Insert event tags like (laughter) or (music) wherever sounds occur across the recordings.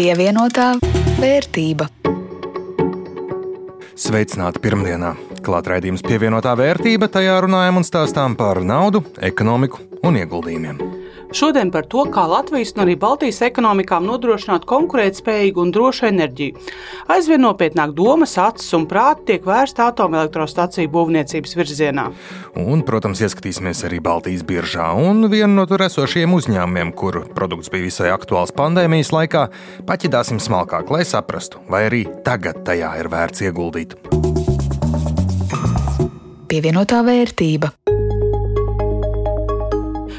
Pievienotā vērtība. Sveicināti pirmdienā! Klāt raidījums pievienotā vērtība, tajā runājam un stāstām par naudu, ekonomiku un ieguldījumiem. Šodien par to, kā Latvijas un arī Baltijas ekonomikām nodrošināt konkurētspējīgu un drošu enerģiju. Aizvien nopietnāk domas, acis un prāti tiek vērsta atomelektrostaciju būvniecības virzienā. Un, protams, ieskatīsimies arī Baltijas biržā un vienu no tur esošiem uzņēmumiem, kur produkts bija visai aktuāls pandēmijas laikā, paķidāsim smalkāk, lai saprastu, vai arī tagad tajā ir vērts ieguldīt. Pievienotā vērtība.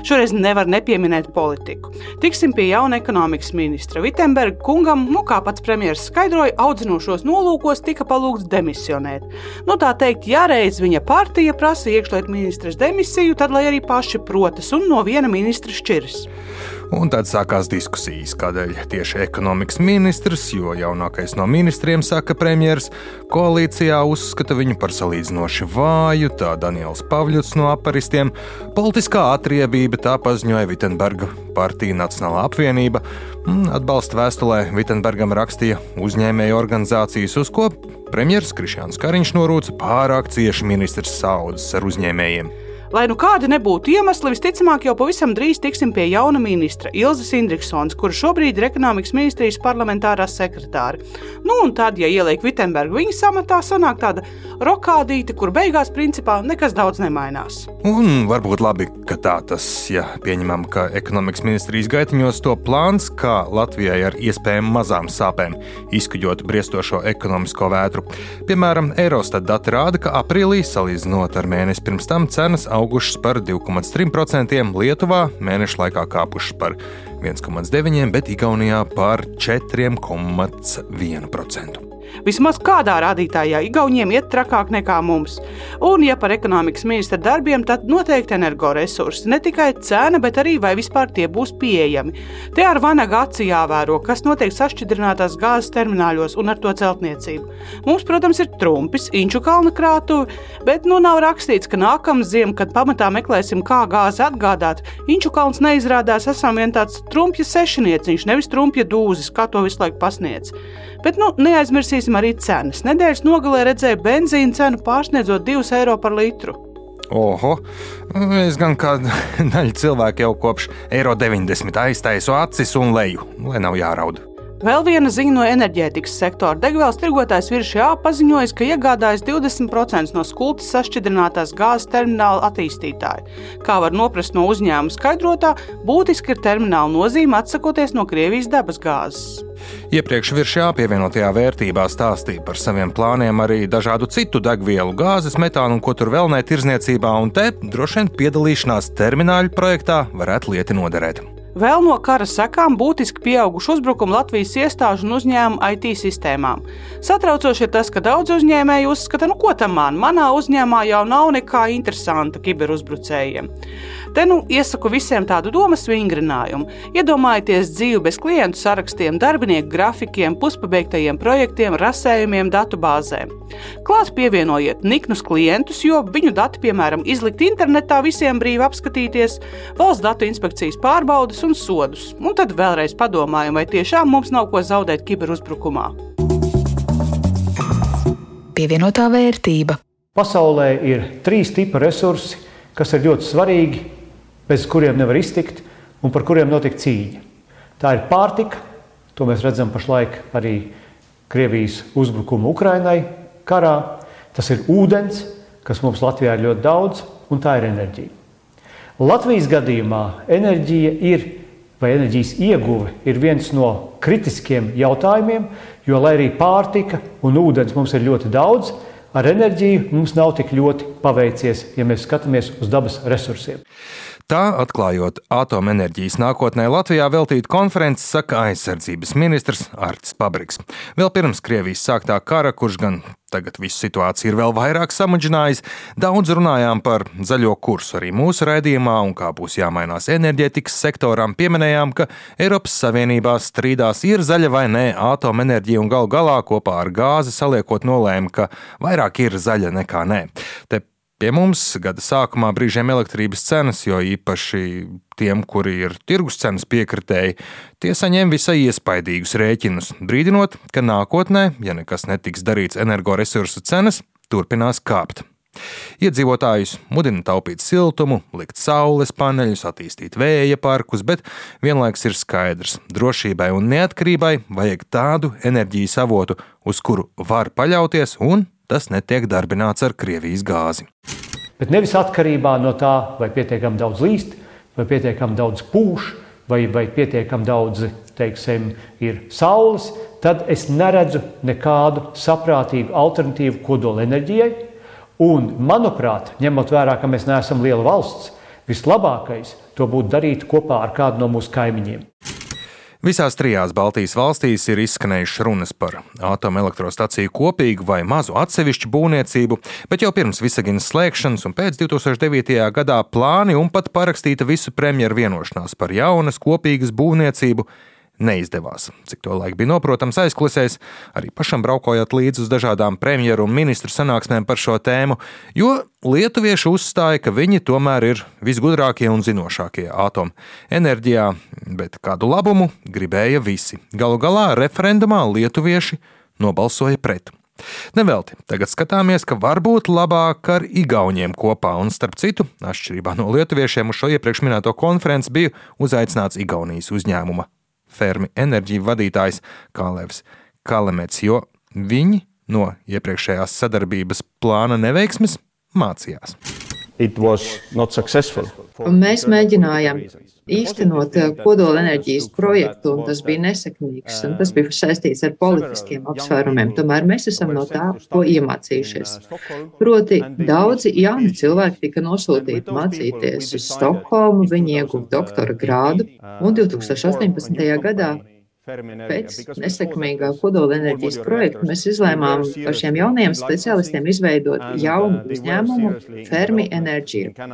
Šoreiz nevar nepieminēt politiku. Tiksim pie jauna ekonomikas ministra Vitsenberga kungam, nu, kā pats premjerministrs skaidroja, audzinošos nolūkos tika palūgts demisionēt. Nu, tā teikt, ja reiz viņa partija prasa iekšlietu ministras demisiju, tad lai arī paši protas un no viena ministra šķiras. Un tad sākās diskusijas, kādēļ tieši ekonomikas ministrs, jo jaunākais no ministriem, saka premjerministrs, koalīcijā uzskata viņu par salīdzinoši vāju, tā Daniels Pavļuts no aparistiem, politiskā atriebība, tā paziņoja Vitsenberga partija Nacionālā apvienība. Atbalsta vēstulē Vitsenbergam rakstīja uzņēmēju organizācijas, uz ko premjerministrs Krišjāns Kariņš norūca pārāk cieši ministrs saudzes ar uzņēmējiem. Lai nu kādi nebūtu iemesli, visticamāk jau pavisam drīz tiksim pie jauna ministra Ilzas Indriksons, kurš šobrīd ir ekonomikas ministrijas parlamentārā sekretāra. Nu, un tad, ja ieliek Vitsenbergu viņa samatā, sanāk tāda rokādīte, kur beigās principā nekas daudz nemainās. Un varbūt labi, ka tā tas, ja pieņemam, ka ekonomikas ministrijas gaitiņos to plāns, kā Latvijai ar iespējami mazām sāpēm izkuģot briestošo ekonomisko vētru. Piemēram, Eurostat dati rāda, ka aprīlī, salīdzinot ar mēnesi pirms tam, cenas augušas par 2,3%, Lietuvā mēneša laikā kāpušas par 1,9%, bet Igaunijā par 4,1%. Vismaz kādā rādītājā Igauniem iet trakāk nekā mums. Un, ja par ekonomikas ministra darbiem, tad noteikti energoresursi. Ne tikai cena, bet arī vai vispār tie būs pieejami. Te ar vanagu aci jāvēro, kas notiek sašķidrinātās gāzes termināļos un ar to celtniecību. Mums, protams, ir trumpis, inču kalna krātuve, bet nu nav rakstīts, ka nākamā ziema, kad pamatā meklēsim, kā gāzi atgādāt, inču kalns neizrādās esam vien tāds trumpja sešnieciņš, nevis trumpja dūzis, kā to visu laiku pasniedz. Bet nu, neaizmirsīsim arī cenas. Nedēļas nogalē redzēju benzīna cenu pārsniedzot 2 eiro par litru. Oho, es gan kā (laughs) daļa cilvēku jau kopš eiro 90 aiztaisu acis un leju, lai nav jāraud. Vēl viena ziņa no enerģētikas sektora. Degvielas tirgotājs Viršjā paziņoja, ka iegādājas 20% no skultas sašķidrinātās gāzes termināla attīstītāja. Kā var noprast no uzņēmuma skaidrotā, būtiski ir termināla nozīme atsakoties no Krievijas dabasgāzes. Iepriekš virsjā pievienotajā vērtībā stāstīja par saviem plāniem arī dažādu citu degvielu, gāzes, metānu un ko tur vēl ne tirzniecībā, un te droši vien piedalīšanās termināļu projektā varētu lieti noderēt. Vēl no kara sekām būtiski pieauguši uzbrukumi Latvijas iestāžu un uzņēmumu IT sistēmām. Satraucoši ir tas, ka daudz uzņēmēju uzskata, nu ko tam man, manā uzņēmumā jau nav nekā interesanta kiberuzbrucējiem. Te nu iesaku visiem tādu domas vingrinājumu. Iedomājieties dzīvi bez klientu sarakstiem, darbinieku grafikiem, puspabeigtajiem projektiem, rasējumiem, datu bāzēm. Klāt pievienojiet niknus klientus, jo viņu dati, piemēram, izlikt internetā visiem brīvi apskatīties, valsts datu inspekcijas pārbaudas un sodus. Un tad vēlreiz padomājam, vai tiešām mums nav ko zaudēt kiberuzbrukumā. Pievienotā vērtība. Pasaulē ir trīs tipi resursi, kas ir ļoti svarīgi bez kuriem nevar iztikt un par kuriem notiek cīņa. Tā ir pārtika, to mēs redzam pašlaik arī Krievijas uzbrukuma Ukrainai karā. Tas ir ūdens, kas mums Latvijā ir ļoti daudz, un tā ir enerģija. Latvijas gadījumā enerģija ir, vai enerģijas ieguve ir viens no kritiskiem jautājumiem, jo, lai arī pārtika un ūdens mums ir ļoti daudz, ar enerģiju mums nav tik ļoti paveicies, ja mēs skatāmies uz dabas resursiem. Tā, atklājot atomenerģijas nākotnē Latvijā veltītu konferenci, saka aizsardzības ministrs Artis Pabriks. Vēl pirms Krievijas sāktā kara, kurš gan tagad visu situāciju ir vēl vairāk samudžinājis, daudz runājām par zaļo kursu arī mūsu raidījumā un kā būs jāmainās enerģētikas sektoram. Pieminējām, ka Eiropas Savienībā strīdās ir zaļa vai nē atomenerģija un gal galā kopā ar gāzi saliekot nolēma, ka vairāk ir zaļa nekā nē. Te Pie mums gada sākumā brīžiem elektrības cenas, jo īpaši tiem, kuri ir tirgus cenas piekritēji, tie saņem visai iespaidīgus rēķinus, brīdinot, ka nākotnē, ja nekas netiks darīts, energoresursu cenas turpinās kāpt. Iedzīvotājus mudina taupīt siltumu, likt saules paneļus, attīstīt vēja parkus, bet vienlaikus ir skaidrs, ka drošībai un neatkarībai vajag tādu enerģijas avotu, uz kuru var paļauties, un tas netiek darbināts ar Krievijas gāzi. Bet nevis atkarībā no tā, vai pietiekami daudz līst, vai pietiekami daudz pūš, vai, vai pietiekami daudz teiksim, ir saules, tad es neredzu nekādu saprātīgu alternatīvu kodolenerģijai Un, manuprāt, ņemot vērā, ka mēs neesam liela valsts, vislabākais to būtu darīt kopā ar kādu no mūsu kaimiņiem. Visās trijās Baltijas valstīs ir izskanējušas runas par atomelektrostaciju kopīgu vai mazu atsevišķu būvniecību, bet jau pirms Visaginas slēgšanas un pēc 2009. gadā plāni un pat parakstīta visu premjeru vienošanās par jaunas kopīgas būvniecību neizdevās. Cik to laik bija noprotams aizklusēs, arī pašam braukojot līdzi uz dažādām premjeru un ministru sanāksmēm par šo tēmu, jo lietuvieši uzstāja, ka viņi tomēr ir visgudrākie un zinošākie atomenerģijā, bet kādu labumu gribēja visi. Galu galā referendumā lietuvieši nobalsoja pret. Nevelti, tagad skatāmies, ka varbūt labāk ar Igauniem kopā, un starp citu, atšķirībā no lietuviešiem, uz šo iepriekš minēto konferenci bija uzaicināts Igaunijas uzņēmuma fermi enerģiju vadītājs Kalevs Kalemets, jo viņi no iepriekšējās sadarbības plāna neveiksmes mācījās. Mēs mēģinājām īstenot eh, kodolenerģijas projektu, un tas bija nesekmīgs. Tas bija saistīts ar politiskiem apsvērumiem. Tomēr mēs esam no tā ko iemācījušies. Proti, daudzi jauni cilvēki tika nosūtīti mācīties uz Stokholmu, viņi ieguva doktora grādu, un 2018. gadā Pēc nesekmīgā kodolenerģijas projekta mēs izlēmām par šiem jauniem speciālistiem izveidot jaunu uzņēmumu Fermi Enerģija.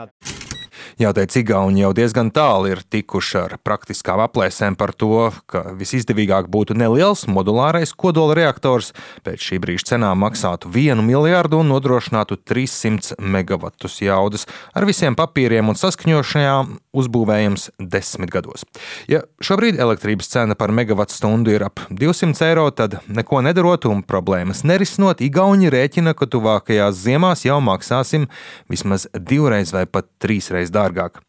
Jāteic, Igauni jau diezgan tālu ir tikuši ar praktiskām aplēsēm par to, ka visizdevīgāk būtu neliels modulārais kodola reaktors, pēc šī brīža cenām maksātu 1 miljardu un nodrošinātu 300 megavatus jaudas ar visiem papīriem un saskaņošanām uzbūvējams desmit gados. Ja šobrīd elektrības cena par megawatu stundu ir ap 200 eiro, tad neko nedarot un problēmas nerisinot, Igauni rēķina, ka tuvākajās ziemās jau maksāsim vismaz divreiz vai pat trīsreiz dārgāk dārgāk.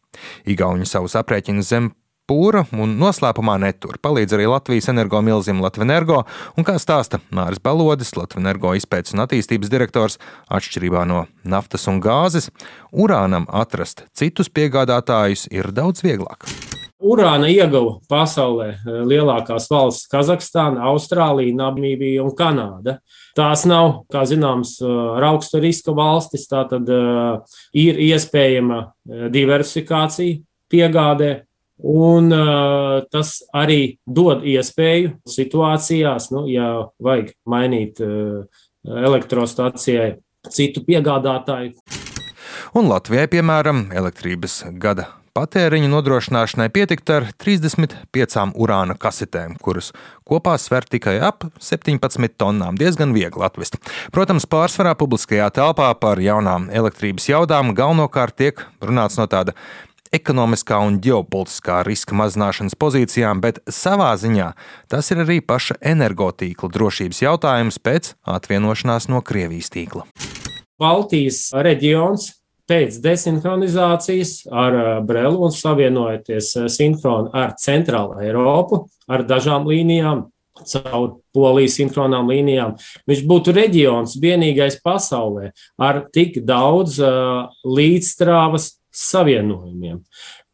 Igauni savus aprēķinus zem pūra un noslēpumā netur. Palīdz arī Latvijas energo milzim Latvenergo, un kā stāsta Māris Balodis, Latvenergo izpētes un attīstības direktors, atšķirībā no naftas un gāzes, urānam atrast citus piegādātājus ir daudz vieglāk. Urāna ieguva pasaulē eh, lielākās valsts - Kazahstāna, Austrālija, Namībija un Kanāda. Tās nav, kā zināms, ar augsta riska valstis, tā tad uh, ir iespējama diversifikācija piegādē, un uh, tas arī dod iespēju situācijās, nu, ja vajag mainīt uh, elektrostacijai citu piegādātāju. Un Latvijai, piemēram, elektrības gada patēriņa nodrošināšanai pietikt ar 35 urāna kasetēm, kuras kopā sver tikai ap 17 tonnām. Diezgan viegli atvest. Protams, pārsvarā publiskajā telpā par jaunām elektrības jaudām galvenokārt tiek runāts no tāda ekonomiskā un ģeopolitiskā riska mazināšanas pozīcijām, bet savā ziņā tas ir arī paša energotīkla drošības jautājums pēc atvienošanās no Krievijas tīkla. Baltijas reģions pēc desinhronizācijas ar eh, Brelu un savienojoties eh, sinhroni ar Centrālu Eiropu, ar dažām līnijām, caur polijas sinhronām līnijām. Viņš būtu reģions vienīgais pasaulē ar tik daudz uh, līdzstrāvas savienojumiem,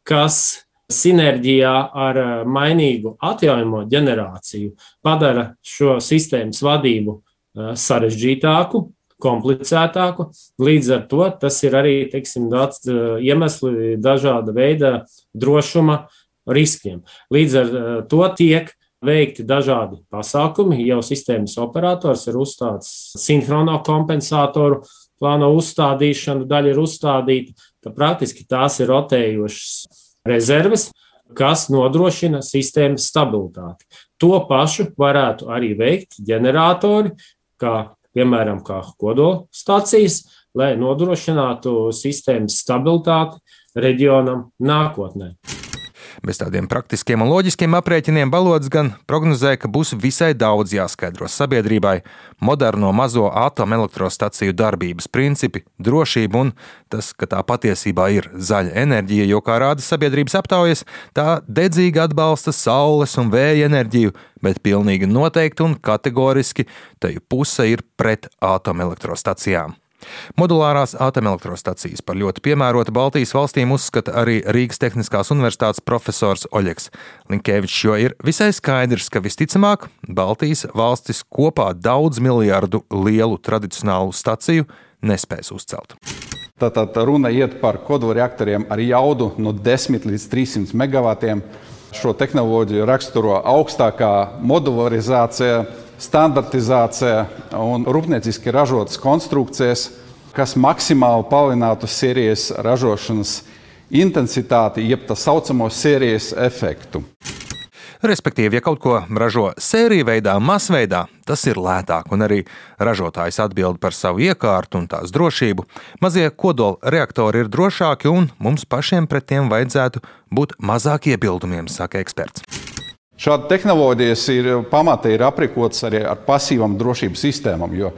kas sinerģijā ar mainīgu atjaunamo ģenerāciju padara šo sistēmas vadību sarežģītāku, komplicētāku. Līdz ar to tas ir arī teiksim, daudz eh, iemesli dažāda veida drošuma riskiem. Līdz ar eh, to tiek veikti dažādi pasākumi. Jau sistēmas operators ir uzstāts sinhrono kompensātoru plāno uzstādīšanu, daļa ir uzstādīta. Tad praktiski tās ir rotējošas rezerves, kas nodrošina sistēmas stabilitāti. To pašu varētu arī veikt ģeneratori, kā piemēram, kā kodolstacijas, lai nodrošinātu sistēmas stabilitāti reģionam nākotnē. Bez tādiem praktiskiem un loģiskiem aprēķiniem Balods gan prognozēja, ka būs visai daudz jāskaidro sabiedrībai moderno mazo atomelektrostaciju darbības principi, drošība un tas, ka tā patiesībā ir zaļa enerģija, jo, kā rāda sabiedrības aptaujas, tā dedzīgi atbalsta saules un vēja enerģiju, bet pilnīgi noteikti un kategoriski teju puse ir pret atomelektrostacijām. Modulārās atomelektrostacijas par ļoti piemērotu Baltijas valstīm uzskata arī Rīgas Tehniskās Universitātes profesors Oļegs Linkēvičs, jo ir visai skaidrs, ka visticamāk Baltijas valstis kopā daudz miljardu lielu tradicionālu staciju nespēs uzcelt. Tātad runa iet par kodolreaktoriem ar jaudu no 10 līdz 300 megavatiem. Šo tehnoloģiju raksturo augstākā modularizācija standartizācija un rūpnieciski ražotas konstrukcijas, kas maksimāli palielinātu sērijas ražošanas intensitāti, jeb tā saucamo sērijas efektu. Respektīvi, ja kaut ko ražo sēriju veidā, masveidā, tas ir lētāk, un arī ražotājs atbild par savu iekārtu un tās drošību. Mazie kodola reaktori ir drošāki, un mums pašiem pret tiem vajadzētu būt mazāk iebildumiem, saka eksperts. Šāda tehnoloģijas ir pamatā ir aprīkotas arī ar pasīvām drošības sistēmām. Jo,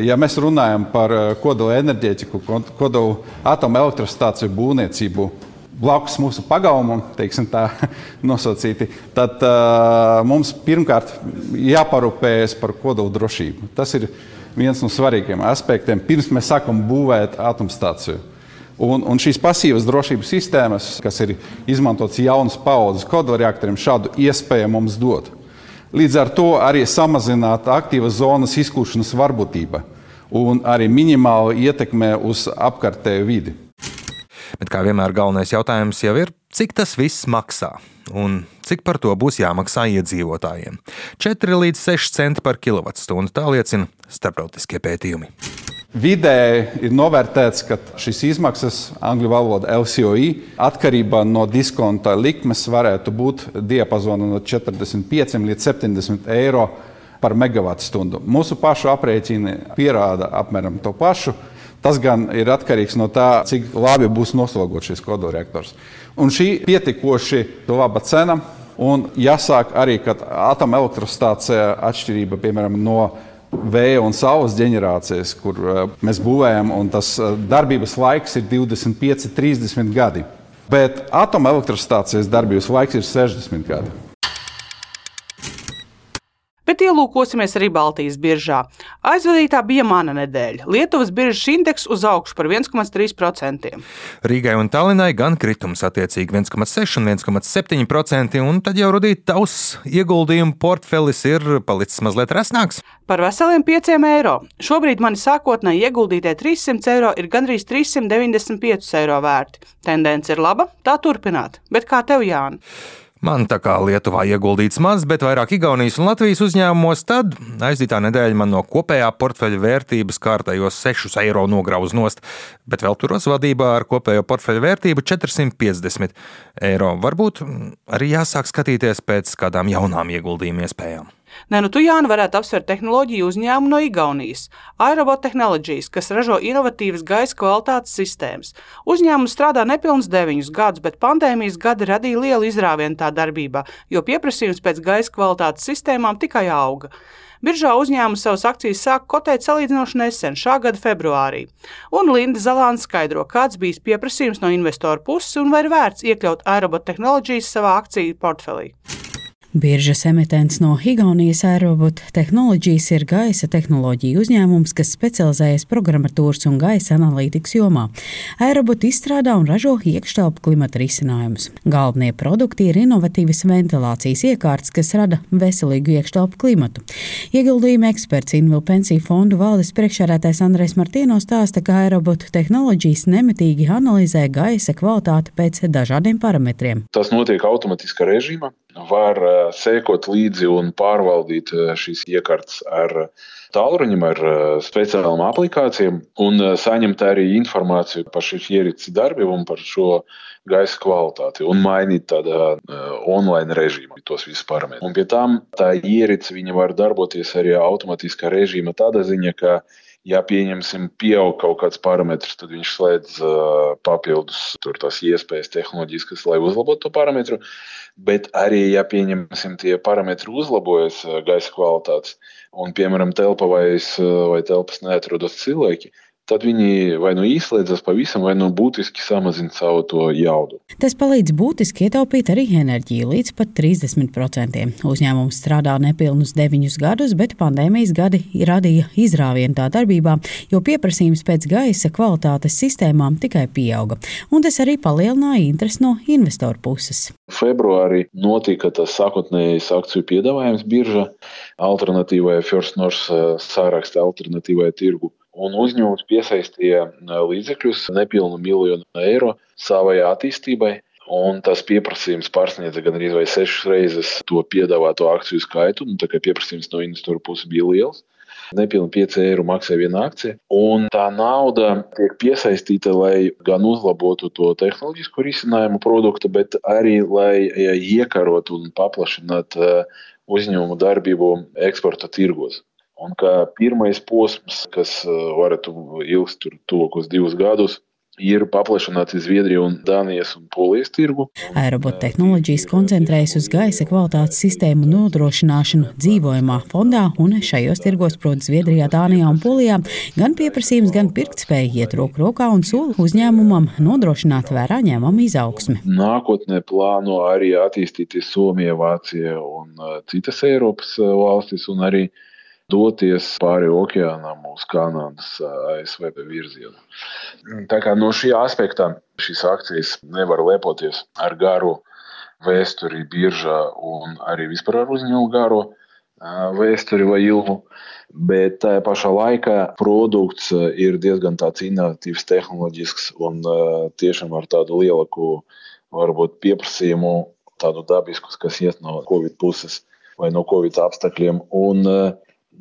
ja mēs runājam par eh, kodola enerģētiku, kodola atomelektrostāciju būvniecību blakus mūsu pagalmam, tā (laughs) nosacīti, tad uh, mums pirmkārt jāparūpējas par kodola drošību. Tas ir viens no svarīgākajiem aspektiem, pirms mēs sākam būvēt atomstāciju. Un, un šīs pasīvas drošības sistēmas, kas ir izmantotas jaunas paudzes kodolreaktoriem, šādu iespēju mums dod. Līdz ar to arī samazināt aktīvas zonas izkūšanas varbūtība un arī minimāli ietekmē uz apkārtēju vidi. Bet kā vienmēr galvenais jautājums jau ir, cik tas viss maksā un cik par to būs jāmaksā iedzīvotājiem. 4 līdz 6 centi par kilovatstundu tā liecina starptautiskie pētījumi. Vidēji ir novērtēts, ka šīs izmaksas, angļu valoda LCOI, atkarībā no diskonta likmes varētu būt diapazonā no 45 līdz 70 eiro par megawatu stundu. Mūsu pašu aprēķini pierāda apmēram to pašu. Tas gan ir atkarīgs no tā, cik labi būs noslogots šis kodolreaktors. Un šī pietiekoši laba cena. Un jāsāk arī, ka atomelektrostācija atšķirība piemēram no vēja un saules ģenerācijas, kur uh, mēs būvējam, un tas uh, darbības laiks ir 25, 30 gadi. Bet atomelektrostācijas darbības laiks ir 60 gadi. Bet ielūkosimies arī Baltijas biržā. Aizvadītā bija mana nedēļa. Lietuvas biržas indeks uz augšu par 1,3%. Rīgai un Tallinai gan kritums attiecīgi 1,6 un 1,7%, un tad jau rudīt tavs ieguldījumu portfelis ir palicis mazliet resnāks. Par veseliem 5 eiro. Šobrīd mani sākotnēji ieguldītie 300 eiro ir gandrīz 395 eiro vērti. Tendence ir laba, tā turpināt. Bet kā tev, Jānis? Man tā kā Lietuvā ieguldīts maz, bet vairāk Igaunijas un Latvijas uzņēmumos, tad aizdītā nedēļa man no kopējā portfeļa vērtības kārtējos 6 eiro nograuz nost, bet vēl turos vadībā ar kopējo portfeļa vērtību 450 eiro. Varbūt arī jāsāk skatīties pēc kādām jaunām ieguldījuma iespējām. Nē, nu tu, Jāni, varētu apsvērt tehnoloģiju uzņēmumu no Igaunijas, Aerobot Technologies, kas ražo inovatīvas gaisa kvalitātes sistēmas. Uzņēmums strādā nepilnus deviņus gadus, bet pandēmijas gadi radīja lielu izrāvienu tā darbībā, jo pieprasījums pēc gaisa kvalitātes sistēmām tikai auga. Biržā uzņēmums savas akcijas sāka kotēt salīdzinoši nesen, šā gada februārī. Un Linda Zalāna skaidro, kāds bijis pieprasījums no investoru puses un vai ir vērts iekļaut Aerobot Technologies savā akciju portfelī. Biržas emitents no Igaunijas Aerobot Technologies ir gaisa tehnoloģija uzņēmums, kas specializējas programmatūras un gaisa analītikas jomā. Aerobot izstrādā un ražo iekštelpu klimata risinājumus. Galvenie produkti ir inovatīvas ventilācijas iekārtas, kas rada veselīgu iekštelpu klimatu. Ieguldījuma eksperts Invil pensiju fondu valdes priekšsēdētājs Andrēs Martīno stāsta, ka Aerobot Technologies nemitīgi analizē gaisa kvalitāti pēc dažādiem parametriem. Tas notiek automātiskā režīmā var eh, sekot līdzi un pārvaldīt eh, šīs iekārtas ar tālruņiem, ar eh, speciālām aplikācijām un saņemt arī informāciju par šīs ierīces darbību un par šo gaisa kvalitāti un mainīt tādā online režīmā tos visus parametrus. Un pie tam tā ierīce var darboties arī automātiskā režīmā tādā ziņā, ka Ja pieņemsim, pieaug kaut kāds parametrs, tad viņš slēdz uh, papildus tās iespējas tehnoloģiskas, lai uzlabotu to parametru. Bet arī, ja pieņemsim, tie parametri uzlabojas gaisa kvalitātes, un, piemēram, telpa vai, vai telpas neatrodas cilvēki, tad viņi vai nu izslēdzas pavisam, vai nu būtiski samazina savu to jaudu. Tas palīdz būtiski ietaupīt arī enerģiju līdz pat 30%. Uzņēmums strādā nepilnus 9 gadus, bet pandēmijas gadi radīja izrāvienu tā darbībā, jo pieprasījums pēc gaisa kvalitātes sistēmām tikai pieauga, un tas arī palielināja interesi no investoru puses. Februārī notika tas sākotnējais akciju piedāvājums biržā, alternatīvai First North sāraksta alternatīvai tirgu un uzņēmums piesaistīja līdzekļus nepilnu miljonu eiro savai attīstībai. Un tas pieprasījums pārsniedza gan arī sešas reizes to piedāvāto akciju skaitu. Nu, tā kā pieprasījums no investoru puses bija liels, nepilnīgi 5 eiro maksāja viena akcija. Un tā nauda tiek piesaistīta, lai gan uzlabotu to tehnoloģisko risinājumu produktu, bet arī lai iekarotu un paplašinātu uzņēmumu darbību eksporta tirgos. Un kā pirmais posms, kas eh, varētu ilgt tuvākos divus gadus, ir paplašināts uz Zviedriju, un Dānijas un Polijas tirgu. Aerobot tehnoloģijas koncentrējas uz gaisa kvalitātes sistēmu nodrošināšanu dzīvojamā fondā, un šajos tirgos, proti, Zviedrijā, Dānijā un Polijā, gan pieprasījums, gan pirktspēja iet roku rokā un sola uzņēmumam nodrošināt vērā ņēmumu izaugsmi. Nākotnē plāno arī attīstīties Somija, Vācija un eh, citas Eiropas eh, valstis, un arī doties pāri okeānam uz Kanādas, ASV virzienu. Tā kā no šī aspekta šīs akcijas nevar lepoties ar garu vēsturi biržā un arī vispār ar uzņēmumu garu vēsturi vai ilgu. Bet tajā pašā laikā produkts ir diezgan tāds inovatīvs, tehnoloģisks un tiešām ar tādu lielāku varbūt pieprasījumu, tādu dabisku, kas iet no Covid puses vai no Covid apstākļiem. Un,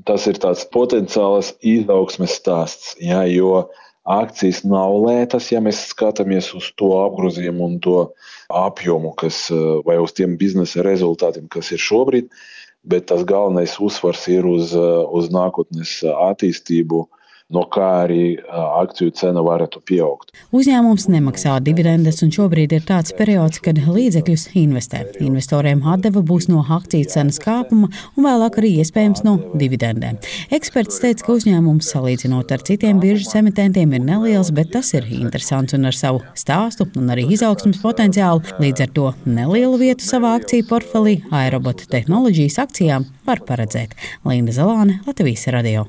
tas ir tāds potenciāls izaugsmes stāsts. Ja, jo akcijas nav lētas, ja mēs skatāmies uz to apgrozījumu un to apjomu, kas, vai uz tiem biznesa rezultātiem, kas ir šobrīd. Bet tas galvenais uzsvars ir uz, uz nākotnes attīstību, no kā arī akciju cena varētu pieaugt. Uzņēmums nemaksā dividendes, un šobrīd ir tāds periods, kad līdzekļus investē. Investoriem atdeva būs no akciju cenas kāpuma un vēlāk arī iespējams no dividendēm. Eksperts teica, ka uzņēmums salīdzinot ar citiem biržas emitentiem ir neliels, bet tas ir interesants un ar savu stāstu un arī izaugsmas potenciālu. Līdz ar to nelielu vietu savā akciju portfelī aerobota tehnoloģijas akcijām var paredzēt. Linda Zalāne, Latvijas radio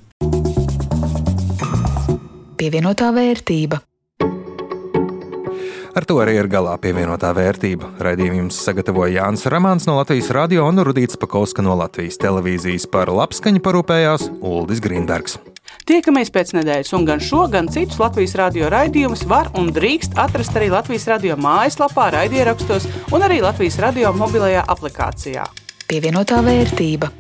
pievienotā vērtība. Ar to arī ir galā pievienotā vērtība. Raidījumu jums sagatavoja Jānis Ramāns no Latvijas radio un Rudīts Pakauska no Latvijas televīzijas par labskaņu parūpējās Uldis Grindargs. Tiekamies pēc nedēļas, un gan šo, gan citus Latvijas radio raidījumus var un drīkst atrast arī Latvijas radio mājaslapā, raidierakstos un arī Latvijas radio mobilajā aplikācijā. Pievienotā vērtība.